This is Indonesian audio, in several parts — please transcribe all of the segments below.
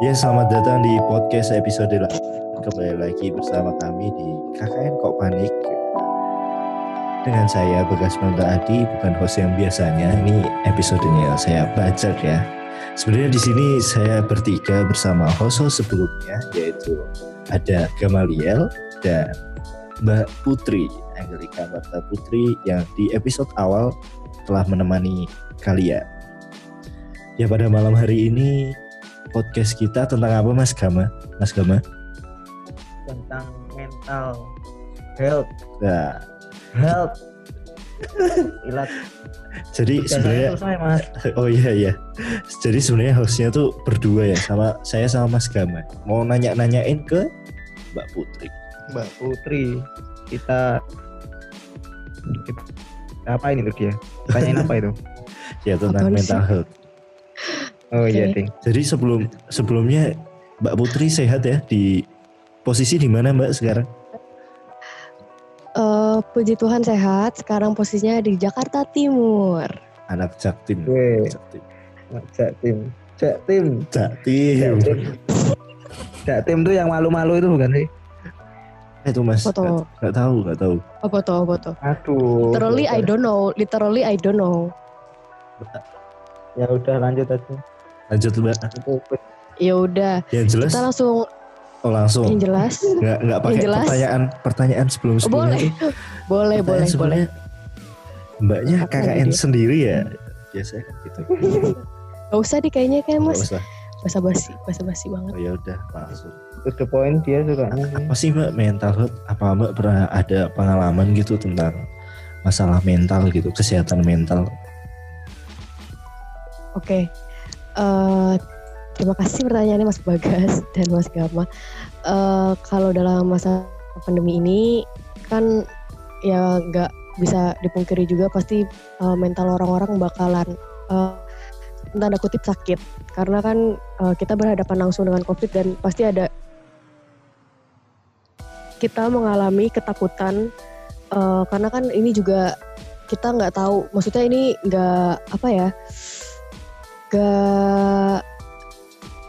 Ya, selamat datang di podcast episode lain. Kembali lagi bersama kami di KKN Kok Panik. Dengan saya Bagas Mangga Adi, bukan host yang biasanya. Ini episodenya saya bajak ya. Sebenarnya di sini saya bertiga bersama host-host sebelumnya, yaitu ada Gamaliel dan Mbak Putri, Angelika Marta Putri yang di episode awal telah menemani kalian. Ya pada malam hari ini podcast kita tentang apa Mas Gama? Mas Gama? tentang mental health Nah, health ilat jadi sebenarnya oh iya iya. Jadi sebenarnya hostnya tuh berdua ya sama saya sama Mas Gama. Mau nanya-nanyain ke Mbak Putri. mbak Putri kita, kita apa ini tuh dia tanyain apa itu Ya tentang mental health. Oh iya Oke. ding Jadi sebelum sebelumnya Mbak Putri sehat ya di posisi di mana Mbak sekarang? Eh, puji Tuhan sehat. Sekarang posisinya di Jakarta Timur. Anak Jaktim. Weh. Jaktim. tim Jaktim. cak tim cak tim tuh yang malu-malu itu bukan sih Eh, Itu Mas. Foto. Nggak nggak tahu, nggak tahu. Apa tuh? Apa tuh? aduh Literally I don't know. Literally I don't know. ya udah lanjut aja Lanjut Mbak. Ya udah, Yang jelas kita langsung oh, langsung. yang jelas. Nggak nggak pakai Yang jelas. pertanyaan pertanyaan sebelum Oh, sebelumnya. boleh. boleh, boleh, boleh. Mbaknya Apa KKN sendiri ya? Biasanya kan gitu. Gak usah deh kayaknya kayak mas. usah. Basa basi, basa basi banget. Oh ya udah langsung. to the point dia sih. Apa sih Mbak mental health? Apa Mbak pernah ada pengalaman gitu tentang masalah mental gitu, kesehatan mental? Oke. Eh, terima kasih pertanyaannya Mas Bagas dan Mas Gama. Eh, kalau dalam masa pandemi ini kan ya nggak bisa dipungkiri juga pasti eh, mental orang-orang bakalan eh, tanda kutip sakit karena kan eh, kita berhadapan langsung dengan COVID dan pasti ada kita mengalami ketakutan eh, karena kan ini juga kita nggak tahu maksudnya ini nggak apa ya gak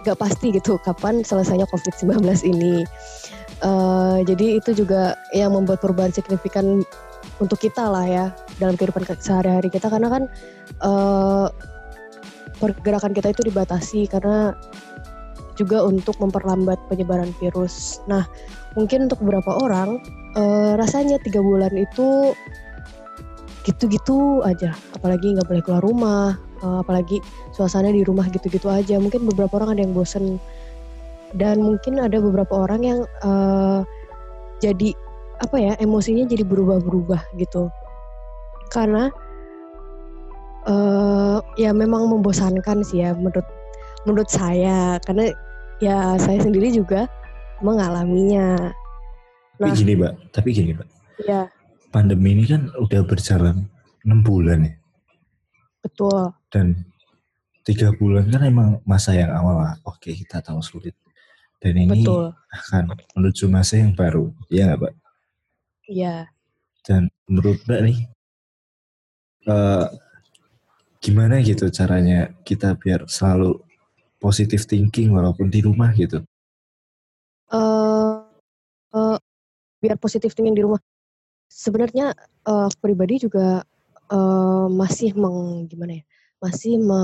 gak pasti gitu kapan selesainya COVID-19 ini. Eh, jadi itu juga yang membuat perubahan signifikan untuk kita lah ya dalam kehidupan ke- sehari-hari kita karena kan eh, pergerakan kita itu dibatasi karena juga untuk memperlambat penyebaran virus. Nah mungkin untuk beberapa orang eh, rasanya tiga bulan itu gitu-gitu aja, apalagi nggak boleh keluar rumah, eh, apalagi suasana di rumah gitu-gitu aja. Mungkin beberapa orang ada yang bosen dan mungkin ada beberapa orang yang eh, jadi apa ya emosinya jadi berubah-berubah gitu. Karena eh ya memang membosankan sih ya menurut menurut saya karena ya saya sendiri juga mengalaminya. Tapi Nah. gini Mbak, tapi gini Mbak. Ya Pandemi ini kan udah berjalan 6 bulan ya. betul. Dan tiga bulan kan emang masa yang awal lah. Oke kita tahu sulit. Dan ini Betul. akan menuju masa yang baru. Iya nggak Mbak? Iya. Dan menurut Mbak nih, eh, gimana gitu caranya kita biar selalu positive thinking walaupun di rumah gitu? eh eh, biar positif thinking di rumah. Sebenarnya eh, aku pribadi juga eh, masih meng gimana ya? Masih me,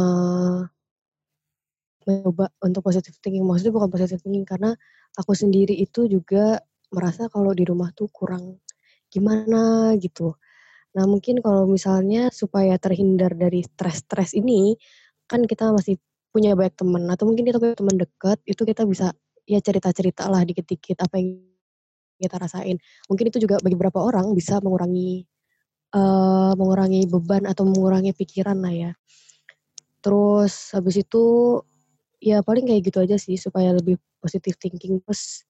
mencoba untuk positive thinking. Maksudnya bukan positive thinking karena aku sendiri itu juga merasa kalau di rumah tuh kurang gimana gitu. Nah mungkin kalau misalnya supaya terhindar dari stres-stres ini, kan kita masih punya banyak teman atau mungkin kita punya teman dekat itu kita bisa ya cerita-cerita lah dikit-dikit apa yang kita rasain. Mungkin itu juga bagi beberapa orang bisa mengurangi eh mengurangi beban atau mengurangi pikiran lah ya. Terus habis itu ya paling kayak gitu aja sih supaya lebih positive thinking. Terus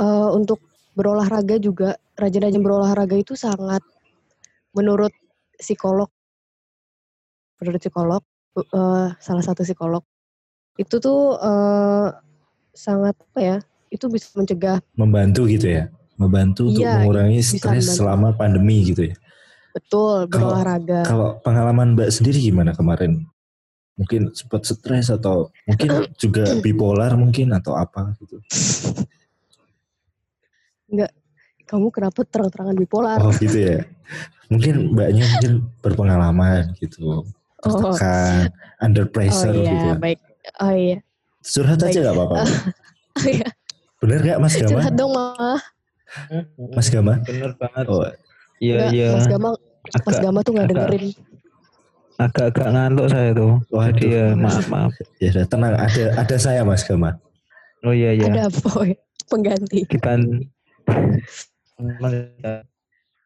eh untuk berolahraga juga rajin-rajin berolahraga itu sangat menurut psikolog menurut psikolog eh, salah satu psikolog itu tuh eh, sangat apa ya itu bisa mencegah Membantu gitu ya? Membantu untuk Iya, mengurangi stres selama pandemi gitu ya? betul Kalau- berolahraga Kalau pengalaman Mbak sendiri gimana kemarin mungkin sempat stres atau mungkin juga bipolar mungkin atau apa gitu. Kamu kenapa terang-terangan bipolar? Oh gitu ya. Mungkin mbaknya mungkin berpengalaman gitu. Oh, Tertekan, under oh pressure iya, gitu. baik. Oh iya. Curhat aja gak apa-apa. Oh iya, Bener gak Mas Gama? curhat dong, Mah. Mas Gama? Bener banget. Oh, Iya Enggak, iya. Mas Gama, Mas Gama tuh nggak agak- dengerin. Agak-agak ngantuk saya tuh. Waduh. Jadi ya maaf maaf. ya udah, tenang. Ada ada saya Mas Gama. Oh iya iya. Ada boy pengganti. Diban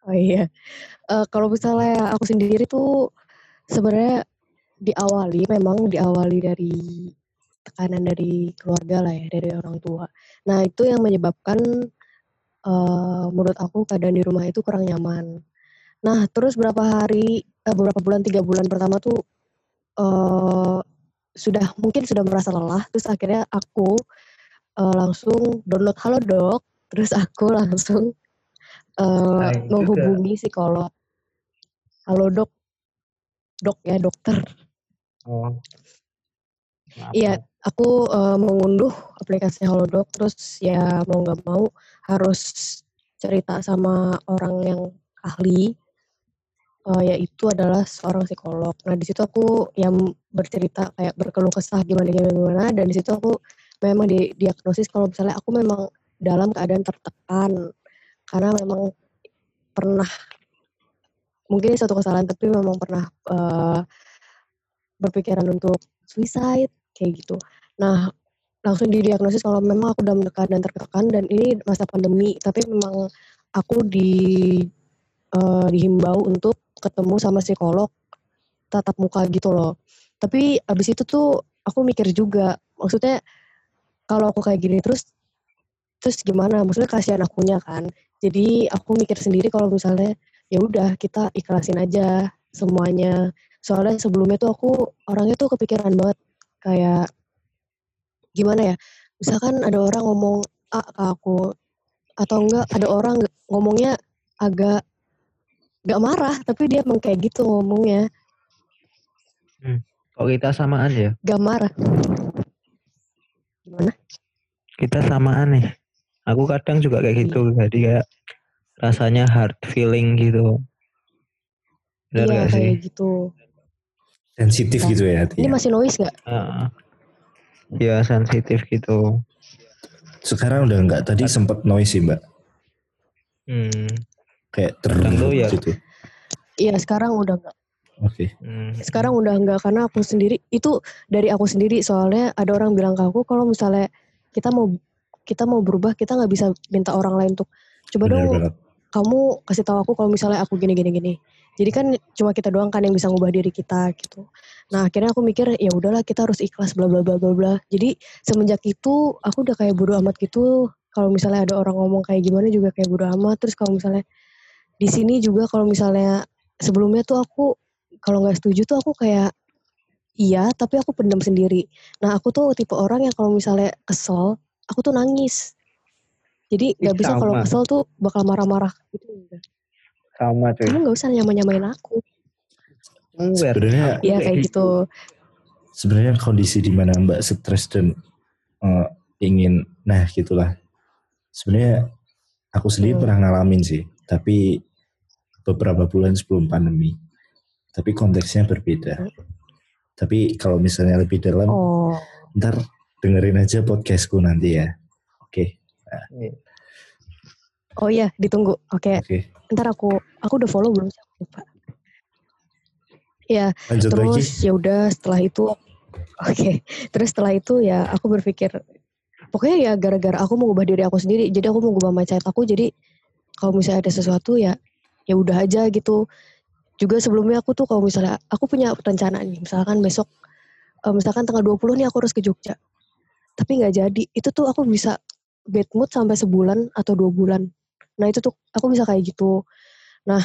Oh iya. Eh, kalau misalnya aku sendiri tuh sebenarnya diawali memang diawali dari tekanan dari keluarga lah ya, dari orang tua. Nah, itu yang menyebabkan eh menurut aku keadaan di rumah itu kurang nyaman. Nah, terus berapa hari eh, beberapa bulan tiga bulan pertama tuh eh sudah mungkin sudah merasa lelah, terus akhirnya aku eh, langsung download Halodoc, terus aku langsung eh Hai, juga. menghubungi psikolog. Halodoc, dok ya dokter. Oh. Iya, aku eh, mengunduh aplikasi Halodoc, terus ya mau nggak mau harus cerita sama orang yang ahli, eh, yaitu adalah seorang psikolog. Nah di situ aku yang bercerita kayak berkeluh kesah gimana gimana gimana, dan di situ aku memang di diagnosis kalau misalnya aku memang dalam keadaan tertekan karena memang pernah mungkin ini suatu kesalahan tapi memang pernah eh, berpikiran untuk suicide kayak gitu. Nah, langsung didiagnosis kalau memang aku dalam keadaan tertekan dan ini masa pandemi, tapi memang aku di eh, dihimbau untuk ketemu sama psikolog tatap muka gitu loh. Tapi abis itu tuh aku mikir juga, maksudnya kalau aku kayak gini terus terus gimana? Maksudnya kasihan akunya kan. Jadi aku mikir sendiri kalau misalnya ya udah kita ikhlasin aja semuanya. Soalnya sebelumnya tuh aku orangnya tuh kepikiran banget kayak gimana ya? Misalkan ada orang ngomong A ke aku atau enggak ada orang ngomongnya agak gak marah tapi dia emang kayak gitu ngomongnya Kok kita samaan ya? gak marah gimana Kita samaan nih. Aku kadang juga kayak gitu. Jadi kayak rasanya hard feeling gitu. Benar iya gak sih? kayak gitu Sensitif Nah, gitu ya ini hatinya. masih noise gak Heeh. Ya sensitif gitu. Sekarang udah enggak. Tadi sempat noise sih mbak. Hmm. Kayak ter Kadang tuh ya. gitu. iya sekarang udah enggak Oke. hmm. sekarang udah enggak karena aku sendiri itu dari aku sendiri soalnya ada orang bilang ke aku kalau misalnya kita mau kita mau berubah kita nggak bisa minta orang lain untuk coba Benar dong banget. kamu kasih tahu aku kalau misalnya aku gini gini gini jadi kan cuma kita doang kan yang bisa ngubah diri kita gitu nah akhirnya aku mikir ya udahlah kita harus ikhlas bla bla bla bla bla jadi semenjak itu aku udah kayak bodo amat gitu kalau misalnya ada orang ngomong kayak gimana juga kayak bodo amat terus kalau misalnya di sini juga kalau misalnya sebelumnya tuh aku kalau nggak setuju tuh aku kayak iya tapi aku pendam sendiri nah aku tuh tipe orang yang kalau misalnya kesel aku tuh nangis jadi nggak bisa kalau kesel tuh bakal marah-marah gitu enggak Sama cuy. kamu nggak usah nyamain-nyamain aku. Sebenarnya Iya kayak gitu sebenarnya kondisi di mana Mbak stres dan eh, ingin nah gitulah. Sebenarnya aku sendiri Hmm. pernah ngalamin sih, tapi beberapa bulan sebelum pandemi. Tapi konteksnya berbeda. Tapi kalau misalnya lebih dalam, oh. ntar dengerin aja podcastku nanti ya. Oke, oh iya ditunggu. Oke. Oke. ntar aku aku udah follow belum lupa. Ya Lanjut terus ya udah setelah itu oke. Terus setelah itu ya aku berpikir pokoknya ya gara-gara aku mau ubah diri aku sendiri jadi aku mau ubah mindset aku jadi kalau misalnya ada sesuatu ya ya udah aja gitu juga sebelumnya aku tuh kalau misalnya aku punya rencana nih misalkan besok eh, misalkan tanggal 20 nih aku harus ke Jogja tapi nggak jadi itu tuh aku bisa bad mood sampai sebulan atau dua bulan nah itu tuh aku bisa kayak gitu nah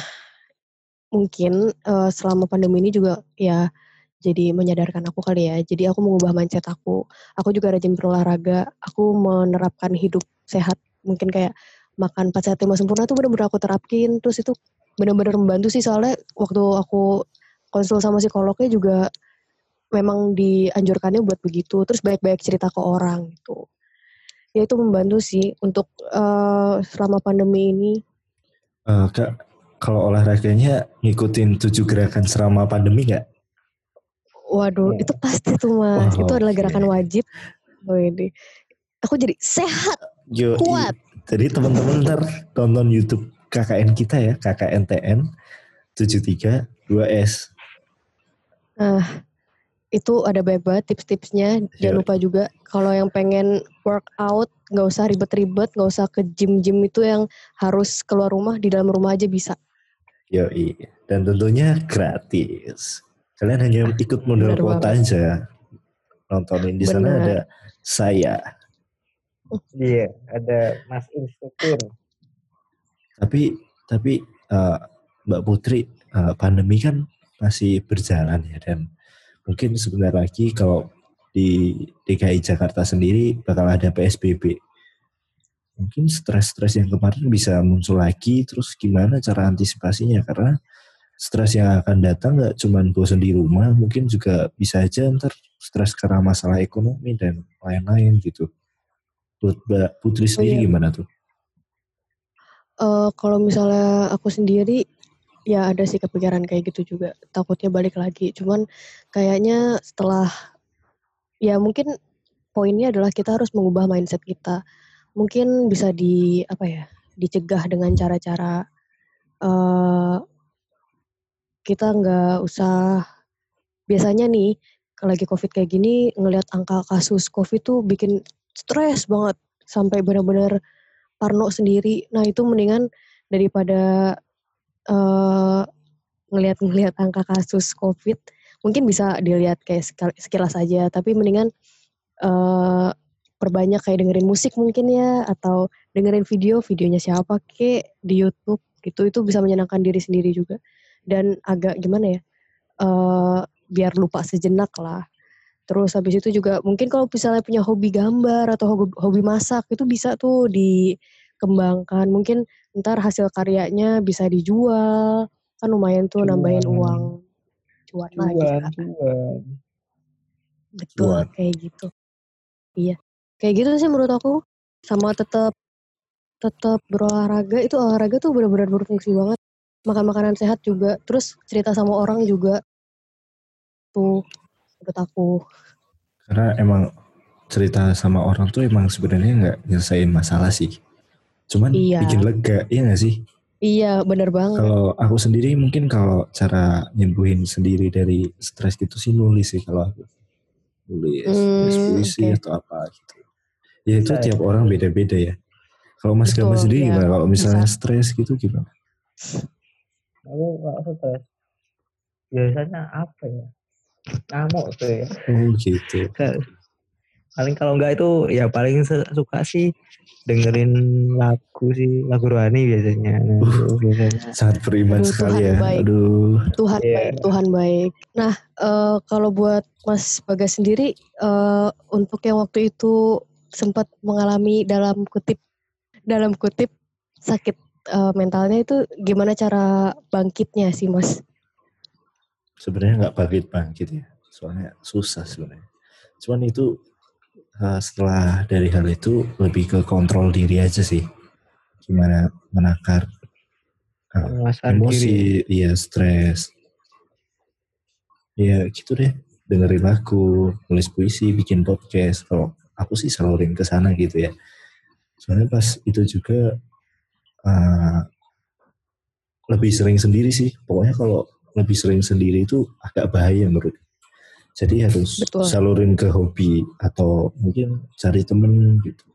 mungkin eh, selama pandemi ini juga ya jadi menyadarkan aku kali ya. Jadi aku mengubah mindset aku. Aku juga rajin berolahraga. Aku menerapkan hidup sehat. Mungkin kayak makan 4 sehat 5 sempurna tuh bener-bener aku terapkin. Terus itu bener-bener membantu sih soalnya waktu aku konsul sama psikolognya juga memang dianjurkannya buat begitu. Terus baik-baik cerita ke orang gitu. Ya itu membantu sih untuk uh, selama pandemi ini. Uh, kak kalau olahraganya ngikutin tujuh gerakan selama pandemi nggak? Waduh itu pasti tuh mas. Oh, itu adalah gerakan wajib. Oh ini. Aku jadi sehat Yo, kuat jadi teman-teman ntar tonton YouTube KKN kita ya KKNTN 73 2S nah itu ada banyak banget tips-tipsnya. Jangan iya. lupa juga kalau yang pengen workout nggak usah ribet-ribet, nggak usah ke gym-gym itu yang harus keluar rumah di dalam rumah aja bisa. Yo dan tentunya gratis. Kalian hanya ikut modal kuota aja. Nontonin di sana ada saya. Iya, ada Mas Instruktur. Tapi tapi uh, Mbak Putri uh, pandemi kan masih berjalan ya dan mungkin sebentar lagi kalau di DKI Jakarta sendiri bakal ada PSBB. Mungkin stres-stres yang kemarin bisa muncul lagi, terus gimana cara antisipasinya? Karena stres yang akan datang nggak cuma bosan di rumah, mungkin juga bisa aja ntar stres karena masalah ekonomi dan lain-lain gitu. Buat Mbak Putri oh, sendiri oh, iya. gimana tuh? Uh, kalau misalnya aku sendiri ya ada sih kepikiran kayak gitu juga takutnya balik lagi cuman kayaknya setelah ya mungkin poinnya adalah kita harus mengubah mindset kita mungkin bisa di apa ya dicegah dengan cara-cara uh, kita nggak usah biasanya nih kalau lagi covid kayak gini ngelihat angka kasus covid tuh bikin stres banget sampai benar-benar parno sendiri nah itu mendingan daripada uh, ngelihat-ngelihat angka kasus COVID, mungkin bisa dilihat kayak sekilas aja, tapi mendingan uh, perbanyak kayak dengerin musik mungkin ya, atau dengerin video, videonya siapa kek di YouTube gitu, itu bisa menyenangkan diri sendiri juga. Dan agak gimana ya, uh, biar lupa sejenak lah. Terus habis itu juga mungkin kalau misalnya punya hobi gambar atau hobi, hobi masak itu bisa tuh dikembangkan. Mungkin ntar hasil karyanya bisa dijual kan lumayan tuh cuan. nambahin uang cuan, cuan lagi kan. cuan. betul cuan. kayak gitu iya kayak gitu sih menurut aku sama tetap tetap berolahraga itu olahraga tuh benar-benar berfungsi banget makan makanan sehat juga terus cerita sama orang juga tuh menurut aku karena emang cerita sama orang tuh emang sebenarnya nggak nyelesain masalah sih Cuman iya. bikin lega, iya gak sih? Iya, bener banget. Kalau aku sendiri mungkin kalau cara nyembuhin sendiri dari stres gitu sih nulis sih kalau aku. Nulis, hmm, nulis puisi okay. atau apa gitu. Ya itu nah, tiap orang beda-beda ya. Kalau Mas Gama sendiri ya. gimana? Kalau misalnya stres gitu gimana? Aku gak stres. Biasanya apa ya? Ngamuk tuh ya. Oh gitu paling kalau enggak itu ya paling suka sih dengerin lagu sih lagu rohani biasanya. Uh, biasanya. Sangat beriman Aduh, sekali Tuhan ya. Baik. Aduh. Tuhan yeah. baik, Tuhan baik. Nah, uh, kalau buat Mas Bagas sendiri uh, untuk yang waktu itu sempat mengalami dalam kutip dalam kutip sakit uh, mentalnya itu gimana cara bangkitnya sih Mas? Sebenarnya nggak bangkit-bangkit ya. Soalnya susah sebenarnya. Cuman itu uh, setelah dari hal itu lebih ke kontrol diri aja sih. Gimana menakar uh, emosi iya stres. Ya gitu deh. Dengerin lagu nulis puisi bikin podcast. Kalau aku sih salurin ke sana gitu ya. Soalnya pas itu juga uh, lebih sering sendiri sih. Pokoknya kalau lebih sering sendiri itu agak bahaya menurut jadi harus Betul. salurin ke hobi atau mungkin cari temen gitu.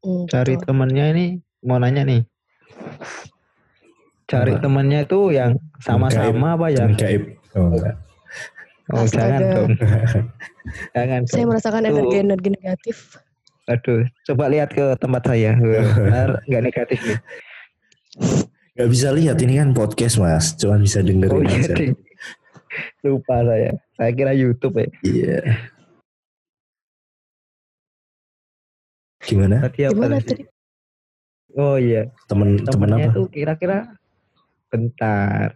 Hmm, cari temennya ini mau nanya nih. Cari nah. temennya itu yang sama-sama apa ya? Gaib. Oh, enggak. Oh, jangan dong. jangan. Saya merasakan energi-energi negatif. Aduh, coba lihat ke tempat saya. Benar, nggak negatif nih. Gak bisa lihat ini kan podcast mas, cuma bisa dengerin oh, iya, aja. Lupa saya. Saya kira YouTube ya. Iya. Gimana? Tadi apa Gimana tadi? Oh iya. Temen temen apa? Tuh kira-kira bentar.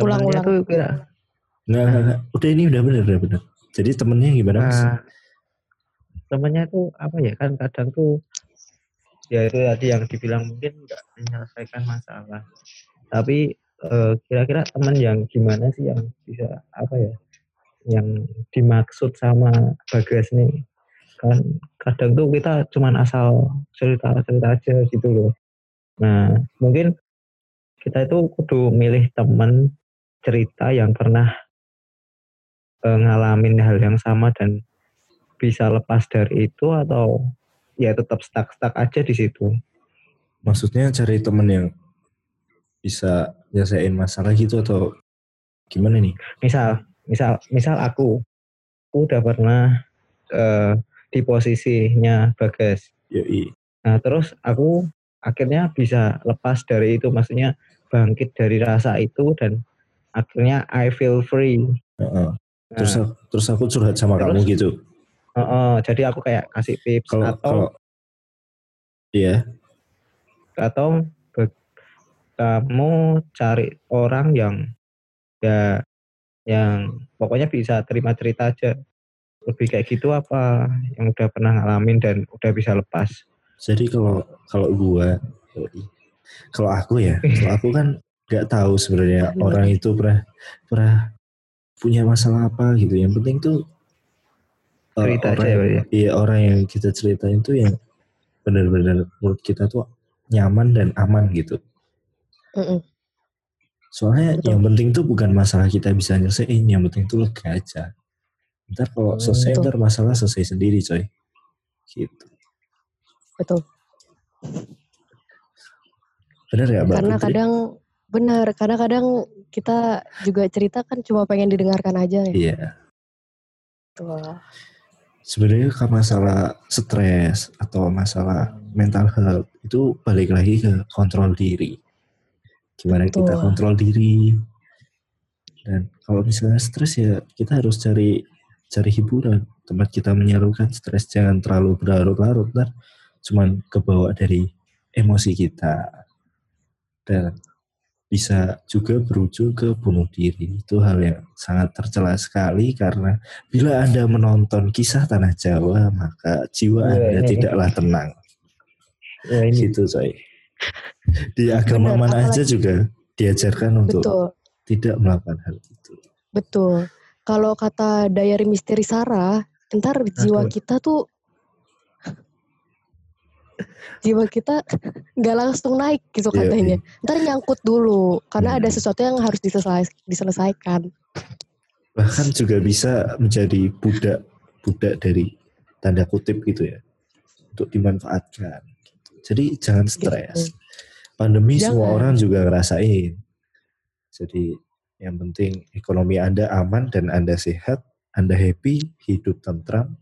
Ulang-ulang. tuh kira enggak. Udah ini udah bener, udah bener. Jadi temennya gimana mas? Nah, temennya tuh apa ya kan kadang tuh ya itu tadi yang dibilang mungkin nggak menyelesaikan masalah. Tapi eh, kira-kira teman yang gimana sih yang bisa apa ya yang dimaksud sama Bagas nih kan kadang tuh kita cuman asal cerita-cerita aja gitu loh. Nah mungkin kita itu kudu milih teman cerita yang pernah eh, ngalamin hal yang sama dan bisa lepas dari itu atau ya tetap stuck-stuck aja di situ. Maksudnya cari temen yang bisa nyelesain masalah gitu atau gimana nih? Misal, misal, misal aku, aku udah pernah eh, di posisinya Bagas. Yoi. Nah terus aku akhirnya bisa lepas dari itu, maksudnya bangkit dari rasa itu dan akhirnya I feel free. Heeh. Terus, Nah, aku- terus aku curhat sama Terus? kamu gitu. Heeh, jadi aku kayak kasih tips Kalau atau kalau Iya, atau kamu cari orang yang ya yang pokoknya bisa terima cerita aja. Lebih kayak gitu apa yang udah pernah ngalamin dan udah bisa lepas? Jadi kalau kalau gua, kalau aku ya, kalau aku kan nggak tahu sebenarnya orang itu pernah pernah punya masalah apa gitu. Yang penting tuh uh, cerita aja orang, ya Pak, ya. iya orang yang kita ceritain tuh yang benar-benar menurut kita tuh nyaman dan aman gitu. Mm-mm. Soalnya Betul. yang penting tuh bukan masalah kita bisa nyelesain, yang penting tuh lega aja. Ntar kalau Hmm, selesai, betul. ntar masalah selesai sendiri coy. Gitu. Betul. Bener ya Mbak Karena Putri? kadang benar, karena kadang kita juga cerita kan cuma pengen didengarkan aja ya. Iya. Tuh. Sebenarnya kalau masalah stres atau masalah mental health itu balik lagi ke kontrol diri. Gimana kita Betul. kontrol diri. Dan kalau misalnya stres ya kita harus cari cari hiburan, tempat kita menyalurkan stres jangan terlalu berlarut-larut ntar cuman kebawa dari emosi kita. Dan bisa juga berujung ke bunuh diri. Itu hal yang sangat tercela sekali karena bila Anda menonton kisah Tanah Jawa, maka jiwa Iya, Anda tidaklah tenang. ya ini Gitu coy. Di agama Benar, mana aja juga diajarkan untuk Betul, tidak melakukan hal itu. betul. Kalau kata Diary Misteri Sarah, ntar jiwa Aduh. kita tuh jiwa kita nggak langsung naik gitu Iya, katanya. Ntar nyangkut dulu karena Hmm. ada sesuatu yang harus diselesai- diselesaikan. Bahkan juga bisa menjadi budak budak dari tanda kutip gitu ya. Untuk dimanfaatkan. gitu. Jadi jangan stres. Pandemi semua Jangan. orang juga ngerasain. Jadi yang penting ekonomi Anda aman dan Anda sehat, Anda happy, hidup tentram.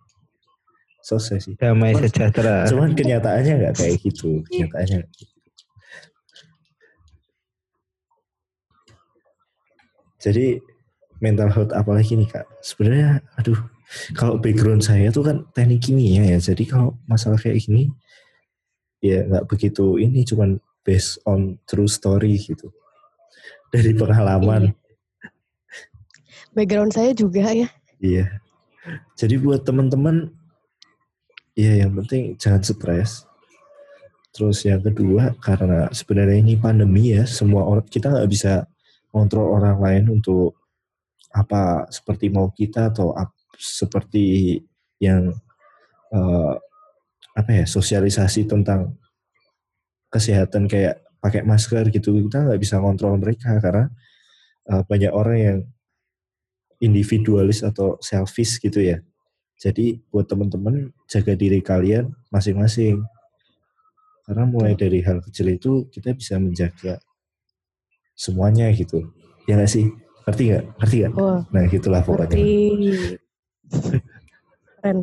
Selesai sih. damai Cuman- sejahtera Cuman kenyataannya nggak kayak gitu. Kenyataannya gitu. Jadi mental health apalagi nih kak? Sebenarnya, aduh, kalau background saya tuh kan teknik kimia ya. Jadi kalau masalah kayak gini, ya nggak begitu ini. Cuman based on true story gitu. Dari pengalaman. Background saya juga ya. Iya. Jadi buat teman-teman, ya yang penting jangan stres. Terus yang kedua, karena sebenarnya ini pandemi ya, semua orang kita nggak bisa kontrol orang lain untuk apa seperti mau kita atau ap- seperti yang eh, apa ya sosialisasi tentang kesehatan kayak pakai masker gitu kita nggak bisa kontrol mereka karena eh, banyak orang yang individualis atau selfish gitu ya. Jadi buat teman-teman jaga diri kalian masing-masing. Karena mulai dari hal kecil itu kita bisa menjaga semuanya gitu. Ya nggak sih? Ngerti nggak? Ngerti nggak? Wah, Nah gitulah pokoknya. ngerti. Keren.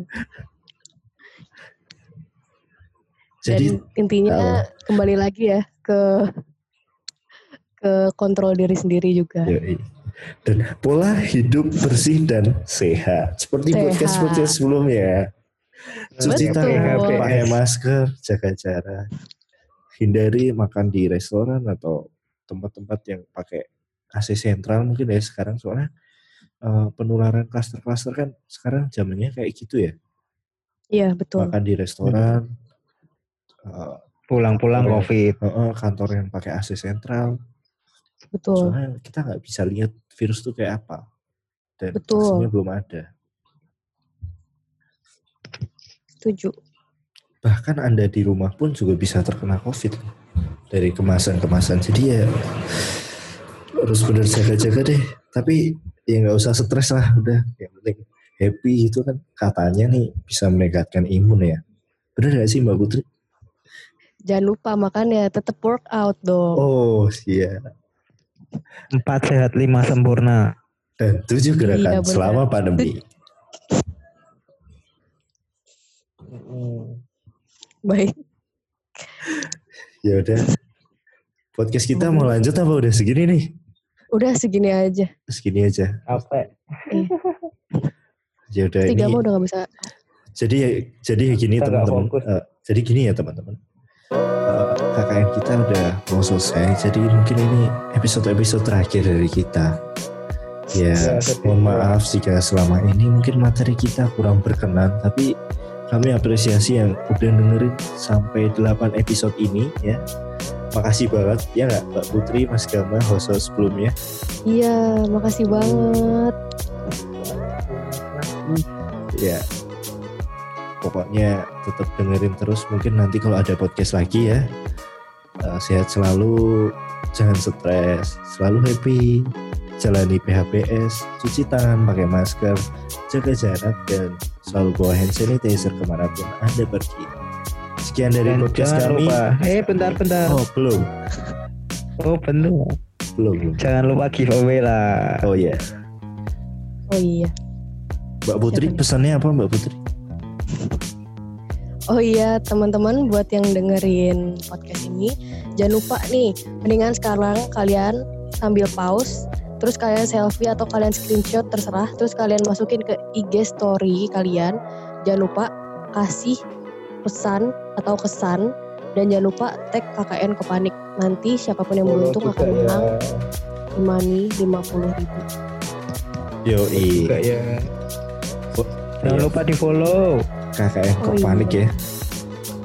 Jadi Dan intinya kembali lagi ya ke ke kontrol diri sendiri juga. yoi. Dan pola hidup bersih dan sehat. Seperti Sehat. podcast podcast sebelumnya. Cuci tangan, pakai masker, jaga jarak. Hindari makan di restoran atau tempat-tempat yang pakai AC sentral mungkin ya sekarang soalnya eh, penularan klaster-klaster kan sekarang zamannya kayak gitu ya. Iya betul. Makan di restoran, eh, Pulang-pulang Oh, COVID. eh, kantor yang pakai AC sentral. Betul. Soalnya kita nggak bisa lihat virus itu kayak apa. Dan Betul. vaksinnya belum ada. Setuju. Bahkan Anda di rumah pun juga bisa terkena COVID. Dari kemasan-kemasan. Jadi ya harus benar jaga-jaga deh. Tapi ya nggak usah stres lah. Udah yang penting happy itu kan katanya nih bisa meningkatkan imun ya. Benar nggak sih Mbak Putri? Jangan lupa makan ya tetap workout dong. Oh iya. Empat sehat lima sempurna. Dan tujuh gerakan Iya, selama pandemi. Baik. Ya udah. Podcast kita mau lanjut apa udah segini nih? Udah segini aja. Segini aja. Capek. Ya udah Tiga ini. mah udah gak bisa. Jadi jadi gini teman-teman. Eh, jadi gini ya teman-teman. Eh, KKN kita udah mau selesai. Jadi mungkin ini episode-episode terakhir dari kita. Ya, Ya, sedih. mohon maaf jika selama ini mungkin materi kita kurang berkenan, tapi kami apresiasi yang udah dengerin sampai 8 episode ini ya. Makasih banget ya nggak Mbak Putri, Mas Gama, host-host sebelumnya. Iya, makasih banget. Ya, pokoknya tetap dengerin terus. Mungkin nanti kalau ada podcast lagi ya, eh, sehat selalu, jangan stres, selalu happy, jalani PHBS, cuci tangan pakai masker, jaga jarak dan selalu bawa hand sanitizer ke mana pun anda pergi. Sekian dari Dan podcast jangan kami. lupa. Eh bentar-bentar. Oh belum, Oh belum, belum. Jangan lupa giveaway lah. Oh ya, Oh iya. Mbak Putri pesannya apa Mbak Putri? Oh iya, teman-teman buat yang dengerin podcast ini, jangan lupa nih, mendingan sekarang kalian sambil pause, terus kalian selfie atau kalian screenshot terserah, terus kalian masukin ke IG story kalian. Jangan lupa kasih pesan atau kesan dan jangan lupa tag KKN Kopanik. Nanti siapa pun yang beruntung akan ya. menang money 50 ribu. Yo Juga ya. Jangan lupa di follow. KKN Oh, kok iya. panik ya.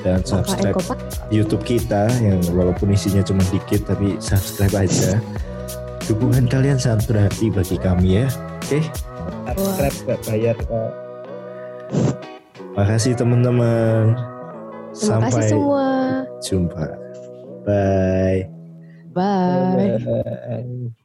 Dan subscribe Kopak. YouTube kita yang walaupun isinya cuma dikit tapi subscribe aja. Dukungan kalian sangat berarti bagi kami ya. Oke, Subscribe gak bayar kok. makasih teman-teman. Terima kasih Sampai semua. jumpa. Bye. Bye. Bye.